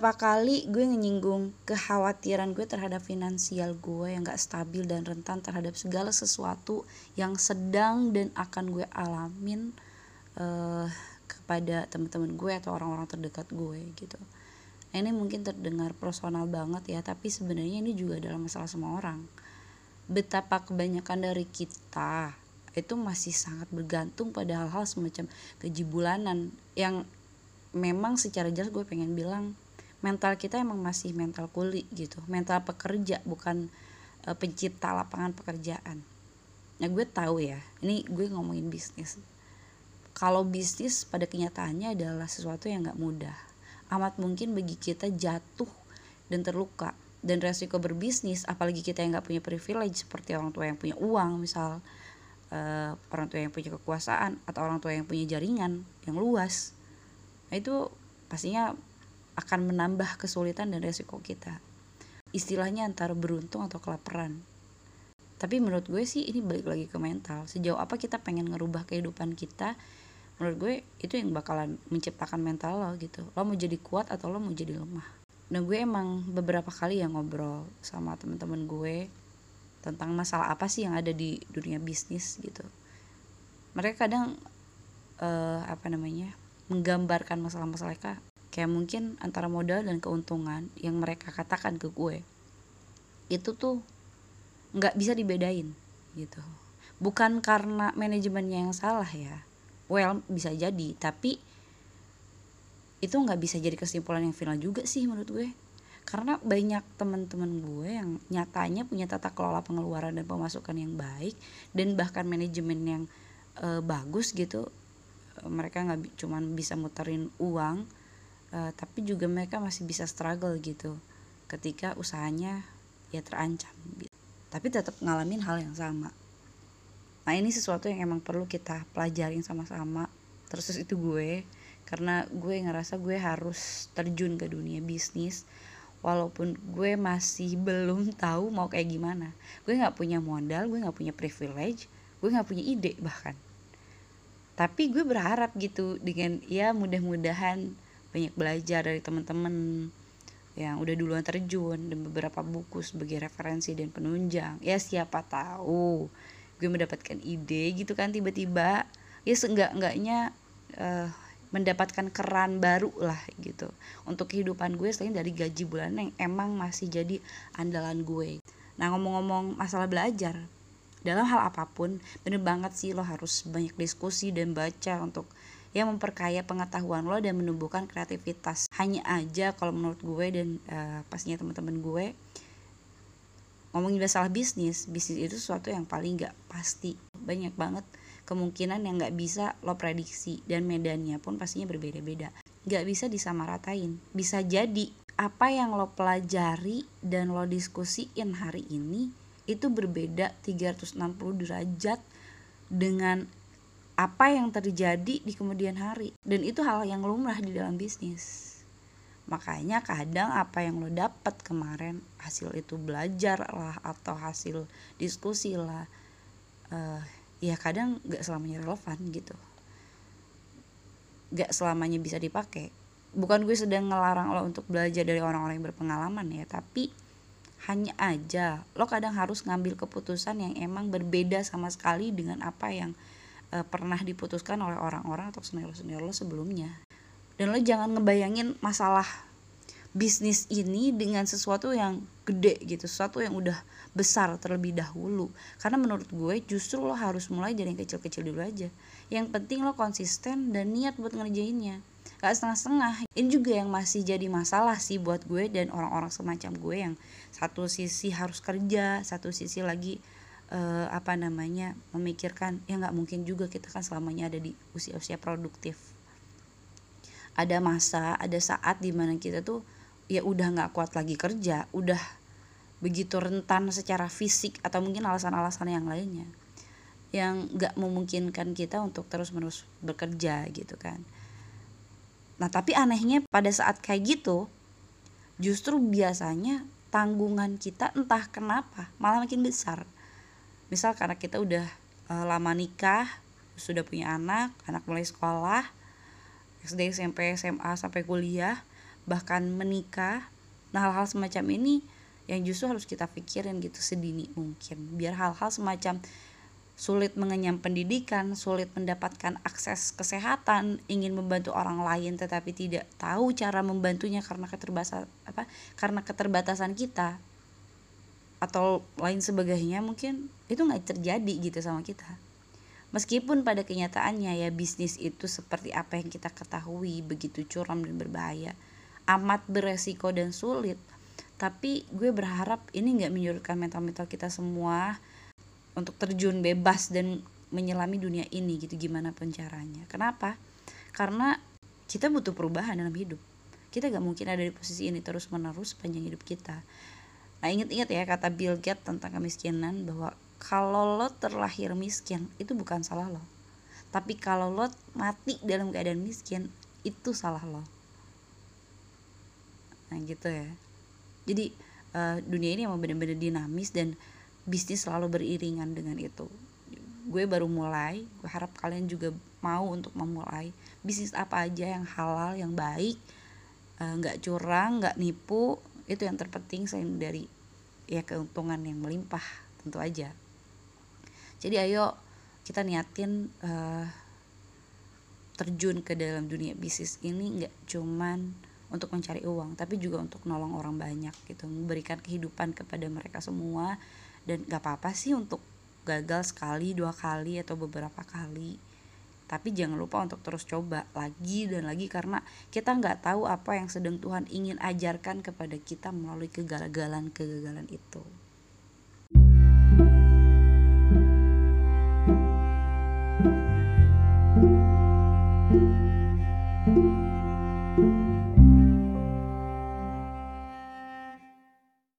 beberapa kali gue nyinggung kekhawatiran gue terhadap finansial gue yang gak stabil dan rentan terhadap segala sesuatu yang sedang dan akan gue alamin uh, kepada teman-teman gue atau orang-orang terdekat gue gitu. Nah, ini mungkin terdengar personal banget ya, tapi sebenarnya ini juga adalah masalah semua orang. Betapa kebanyakan dari kita itu masih sangat bergantung pada hal-hal semacam gaji bulanan yang memang secara jelas gue pengen bilang mental kita emang masih mental kuli gitu. Mental pekerja bukan uh, pencipta lapangan pekerjaan. Nah gue tahu ya ini gue ngomongin bisnis. Kalau bisnis pada kenyataannya adalah sesuatu yang gak mudah. Amat mungkin bagi kita jatuh dan terluka. Dan resiko berbisnis apalagi kita yang gak punya privilege seperti orang tua yang punya uang misal uh, orang tua yang punya kekuasaan atau orang tua yang punya jaringan yang luas. Nah itu pastinya akan menambah kesulitan dan resiko kita. Istilahnya antara beruntung atau kelaparan. Tapi menurut gue sih ini balik lagi ke mental. Sejauh apa kita pengen ngerubah kehidupan kita menurut gue itu yang bakalan menciptakan mental lo gitu. Lo mau jadi kuat atau lo mau jadi lemah. Nah gue emang beberapa kali ya ngobrol sama temen-temen gue tentang masalah apa sih yang ada di dunia bisnis gitu. Mereka kadang uh, apa namanya menggambarkan masalah-masalah mereka kayak mungkin antara modal dan keuntungan yang mereka katakan ke gue itu tuh nggak bisa dibedain gitu. Bukan karena manajemennya yang salah ya. Well bisa jadi tapi itu nggak bisa jadi kesimpulan yang final juga sih menurut gue. Karena banyak teman-teman gue yang nyatanya punya tata kelola pengeluaran dan pemasukan yang baik dan bahkan manajemen yang e, bagus gitu mereka nggak cuman bisa muterin uang e, tapi juga mereka masih bisa struggle gitu ketika usahanya ya terancam tapi tetap ngalamin hal yang sama. Nah ini sesuatu yang emang perlu kita pelajarin sama-sama. Terus itu gue karena gue ngerasa gue harus terjun ke dunia bisnis walaupun gue masih belum tahu mau kayak gimana. Gue nggak punya modal gue nggak punya privilege gue nggak punya ide bahkan. Tapi gue berharap gitu dengan ya mudah-mudahan banyak belajar dari teman-teman yang udah duluan terjun dan beberapa buku sebagai referensi dan penunjang. Ya siapa tahu gue mendapatkan ide gitu kan tiba-tiba. Ya seenggak enggaknya uh, mendapatkan keran baru lah gitu. Untuk kehidupan gue selain dari gaji bulanan yang emang masih jadi andalan gue. Nah ngomong-ngomong masalah belajar dalam hal apa pun bener banget sih lo harus banyak diskusi dan baca untuk ya memperkaya pengetahuan lo dan menumbuhkan kreativitas. Hanya aja kalau menurut gue dan uh, pastinya teman-teman gue ngomongin masalah bisnis bisnis itu sesuatu yang paling gak pasti. Banyak banget kemungkinan yang nggak bisa lo prediksi dan medannya pun pastinya berbeda-beda. Nggak bisa disamaratain bisa jadi apa yang lo pelajari dan lo diskusiin hari ini itu berbeda 360 derajat dengan apa yang terjadi di kemudian hari. Dan itu hal yang lumrah di dalam bisnis. Makanya kadang apa yang lo dapat kemarin hasil itu belajar lah atau hasil diskusi lah uh, ya kadang gak selamanya relevan gitu. Gak selamanya bisa dipakai. Bukan gue sedang ngelarang lo untuk belajar dari orang-orang yang berpengalaman ya tapi hanya aja. Lo kadang harus ngambil keputusan yang emang berbeda sama sekali dengan apa yang e, pernah diputuskan oleh orang-orang atau senior-senior lo sebelumnya. Dan lo jangan ngebayangin masalah bisnis ini dengan sesuatu yang gede gitu sesuatu yang udah besar terlebih dahulu. Karena menurut gue justru lo harus mulai dari yang kecil-kecil dulu aja. Yang penting lo konsisten dan niat buat ngerjainnya. Gak setengah-setengah. Ini juga yang masih jadi masalah sih buat gue dan orang-orang semacam gue yang satu sisi harus kerja satu sisi lagi uh, apa namanya memikirkan ya nggak mungkin juga kita kan selamanya ada di usia-usia produktif. Ada masa ada saat di mana kita tuh ya udah nggak kuat lagi kerja udah begitu rentan secara fisik atau mungkin alasan-alasan yang lainnya yang nggak memungkinkan kita untuk terus menerus bekerja gitu kan. Nah tapi anehnya pada saat kayak gitu justru biasanya tanggungan kita entah kenapa malah makin besar misal karena kita udah uh, lama nikah sudah punya anak anak mulai sekolah SD SMP SMA sampai kuliah bahkan menikah nah hal-hal semacam ini yang justru harus kita pikirin gitu sedini mungkin biar hal-hal semacam sulit mengenyam pendidikan, sulit mendapatkan akses kesehatan, ingin membantu orang lain tetapi tidak tahu cara membantunya karena keterbatasan apa? Karena keterbatasan kita atau lain sebagainya mungkin itu nggak terjadi gitu sama kita. Meskipun pada kenyataannya ya bisnis itu seperti apa yang kita ketahui begitu curam dan berbahaya, amat beresiko dan sulit. Tapi gue berharap ini nggak menyurutkan mental-mental kita semua untuk terjun bebas dan menyelami dunia ini gitu gimana pun caranya kenapa karena kita butuh perubahan dalam hidup kita gak mungkin ada di posisi ini terus menerus sepanjang hidup kita nah inget-inget ya kata Bill Gates tentang kemiskinan bahwa kalau lo terlahir miskin itu bukan salah lo. Tapi kalau lo mati dalam keadaan miskin itu salah lo. Nah gitu ya. Jadi uh, dunia ini emang benar-benar dinamis dan bisnis selalu beriringan dengan itu. Gue baru mulai gue harap kalian juga mau untuk memulai bisnis apa aja yang halal yang baik eh, nggak uh, curang nggak nipu itu yang terpenting selain dari ya keuntungan yang melimpah tentu aja. Jadi ayo kita niatin uh, terjun ke dalam dunia bisnis ini nggak cuman untuk mencari uang tapi juga untuk nolong orang banyak gitu memberikan kehidupan kepada mereka semua. Dan gak apa-apa sih untuk gagal sekali dua kali atau beberapa kali tapi jangan lupa untuk terus coba lagi dan lagi karena kita nggak tahu apa yang sedang Tuhan ingin ajarkan kepada kita melalui kegagalan-kegagalan itu.